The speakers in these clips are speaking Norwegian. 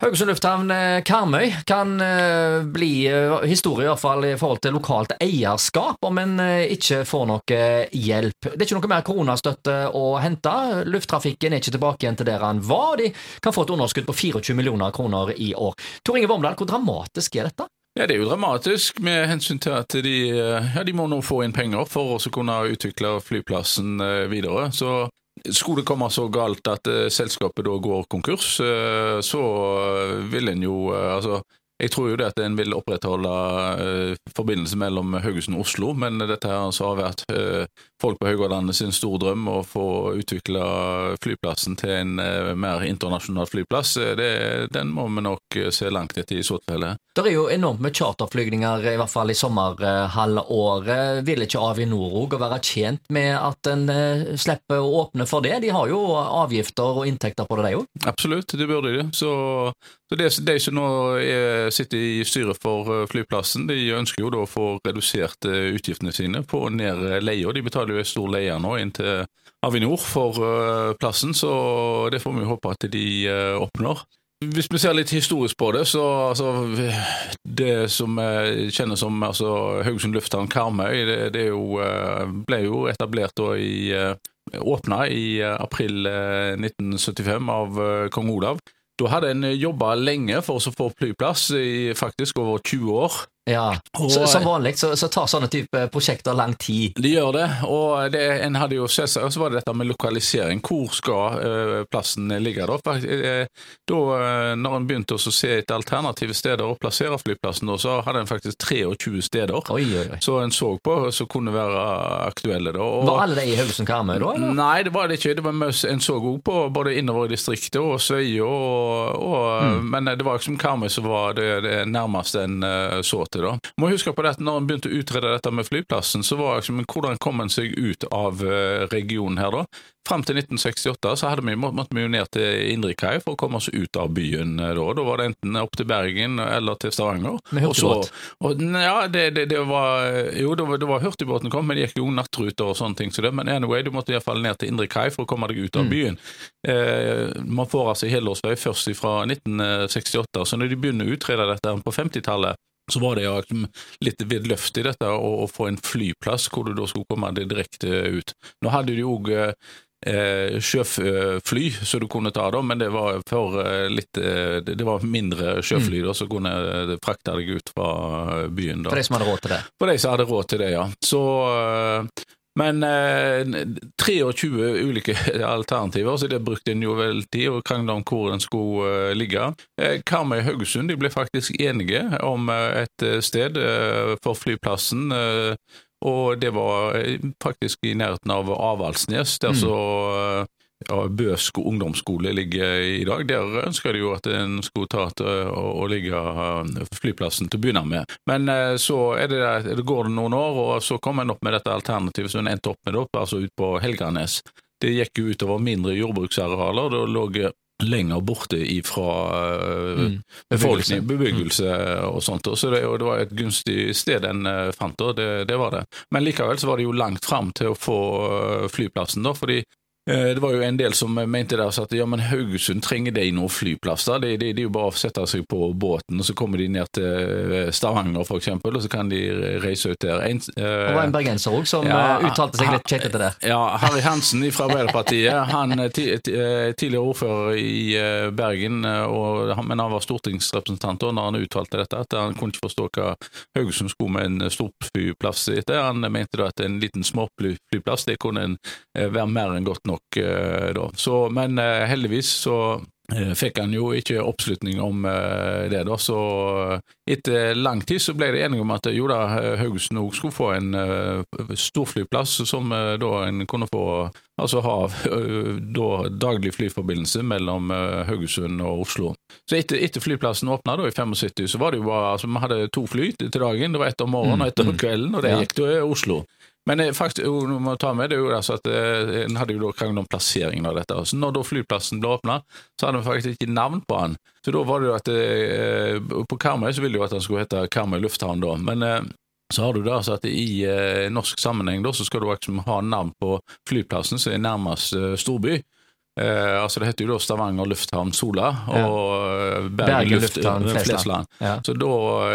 Haugesund lufthavn eh, Karmøy kan eh, bli eh, historie, i hvert fall i forhold til lokalt eierskap, om en ikke får noe hjelp. Det er ikke noe mer koronastøtte å hente. Lufttrafikken er ikke tilbake igjen til der han var. De kan få et underskudd på 24 millioner kroner i år. Tor Inge Vormdal, hvor dramatisk er dette? Ja, Det er jo dramatisk med hensyn til at de, ja, de må nå få inn penger for å kunne utvikle flyplassen videre. Så skulle det komme så galt at uh, selskapet da går konkurs, så vil en jo altså jeg tror jo det at en vil opprettholde uh, forbindelse mellom Haugesund og Oslo, men dette her altså har vært uh, folk på Haugalandet sin store drøm å få utvikle flyplassen til en uh, mer internasjonal flyplass. Det, den må vi nok se langt etter i så tilfelle. Det er jo enormt med charterflygninger, i hvert fall i sommerhalvåret. Vil ikke Avinor òg være tjent med at en slipper å åpne for det? De har jo avgifter og inntekter på det, de òg? Absolutt, det burde de. Så, så det, de som nå er sitter i styret for eh, flyplassen, de ønsker jo da å få redusert eh, utgiftene sine på ned leia. De betaler jo en stor leie nå inn til Avinor for eh, plassen, så det får vi håpe at de oppnår. Hvis vi ser litt historisk på det, så altså, Det som kjennes som altså, Haugesund lufthavn Karmøy, det, det jo, ble jo etablert da i Åpna i april 1975 av kong Olav. Da hadde en jobba lenge for å få flyplass, i faktisk over 20 år. Ja, og, så, Som vanlig så, så, tar sånne type prosjekter lang tid. De gjør det, og det, en hadde jo sett seg, så var det dette med lokalisering. Hvor skal uh, plassen ligge? Da uh, da uh, når en begynte å se etter alternative steder å plassere flyplassen, da, så hadde en faktisk 23 steder oi, oi, oi. så en så på som kunne være aktuelle. Da. Og, var alle de i Haugesund Karmøy da? Eller? Nei, det var det ikke. Det var en så òg på både innover i distriktet og Søye og, og, mm. men det var liksom Karmøy som var det, det nærmeste en så til da. Må huske på det at når en begynte å utrede dette med flyplassen, så var liksom, hvordan kom en seg ut av eh, regionen her da? Fram til 1968 så hadde vi, måtte vi jo ned til Indre Kai for å komme oss ut av byen. Eh, da Da var det enten opp til Bergen eller til Stavanger. Med hurtigbåt? Ja, det, det, det, var Jo, det var, det var hurtigbåten kom, men det gikk jo nattruter og sånne ting. Så det, men anyway, du måtte iallfall ned til Indre Kai for å komme deg ut av mm. byen. Eh, man får altså helårsvei først fra 1968, så når de begynner å utrede dette på 50-tallet, så var det jo litt vidløftig dette å, å, få en flyplass hvor du da skulle komme deg direkte ut. Nå hadde de òg eh, sjøfly som du kunne ta, da, men det var for eh, litt eh, Det var mindre sjøfly da, som kunne eh, frakte deg ut fra byen. Da. For de som hadde råd til det? For de som hadde råd til det, ja. Så men eh, 23 ulike alternativer, så det brukte en jo vel tid å krangle om hvor den skulle eh, ligge. Eh, Karmøy Haugesund de ble faktisk enige om eh, et sted eh, for flyplassen. Og det var faktisk i nærheten av Avaldsnes, der mm. så ja, Bøsko ungdomsskole ligger i dag. Der ønska de jo at en skulle ta til å, ligge eh, flyplassen til å begynne med. Men eh, så det, det går det noen år, og så kom en opp med dette alternativet som en endte opp med, opp, altså ut på Helganes. Det gikk jo utover mindre jordbruksarealer. Det lå lenger borte ifra uh, mm. befolkning, bebyggelse og sånt. Så det, og det var et gunstig sted en fant, og det, det, var det. Men likevel så var det jo langt fram til å få flyplassen, da, fordi Eh, det var jo en del som mente der at ja, men Haugesund trenger de noen flyplasser. Det, det, det, er jo bare å sette seg på båten, og så kommer de ned til eh, Stavanger f.eks., og så kan de reise ut der. En, uh, det var en bergenser òg som ja, uttalte seg litt kjekkete der. Ja, Harry Hansen fra Arbeiderpartiet. Han tidligere ordfører i Bergen, og, men han var stortingsrepresentant da når han uttalte dette, at han kunne ikke forstå hva Haugesund skulle med en storflyplass etter. Han mente da at en liten småflyplass det kunne en, være mer enn godt nok nok eh, da. Så, men eh, heldigvis så eh, fikk han jo ikke oppslutning om det, da. Så etter lang tid så ble det enige om at jo da, Haugesund òg skulle få en storflyplass som da en kunne få Altså ha da daglig flyforbindelse mellom Haugesund og Oslo. Så etter, etter flyplassen åpna i 75, så var det jo bare altså Vi hadde to fly til dagen. Det var ett om morgenen og ett om mm. kvelden, og det gikk til Oslo. Men eh, faktisk, må ta med det jo altså at eh, En hadde jo da krangel om plasseringen av dette. Så når da flyplassen ble åpna, så hadde vi faktisk ikke navn på den. Så da var det jo at eh, På Karmøy så ville de jo at den skulle hete Karmøy lufthavn da. Men så har du da altså at i norsk sammenheng da, så skal du liksom ha navn på flyplassen som er nærmest storby. Eh, altså Det heter jo da Stavanger lufthavn Sola og ja. Bergen, Bergen lufthavn Flesland. Ja. Så da,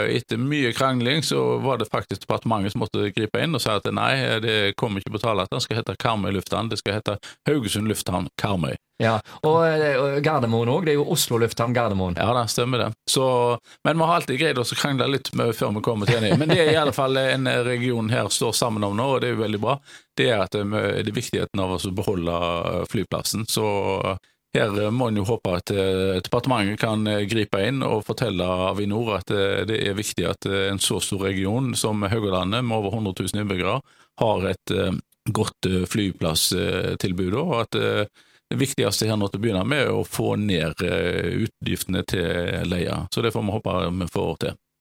etter mye krangling, så var det faktisk departementet som måtte gripe inn og si at nei, det kommer ikke på tale at den skal hete Karmøy lufthavn, det skal hete Haugesund lufthavn Karmøy. Ja, og, og Gardermoen òg. Det er jo Oslo lufthavn Gardermoen. Ja, det stemmer det. Så, men vi har alltid greid å krangle litt med, før vi kommer til enighet. Men det er i alle fall en region her står sammen om nå, og det er jo veldig bra. Det er at det, det er viktigheten av å beholde flyplassen. Så her må en jo håpe at eh, departementet kan eh, gripe inn og fortelle Avinor at eh, det er viktig at en så stor region som Haugalandet, med over 100 000 innbyggere, har et godt flyplasstilbud. og at det viktigste her nå til å begynne med er å få ned utgiftene til leia. Så det får vi håpe vi får til.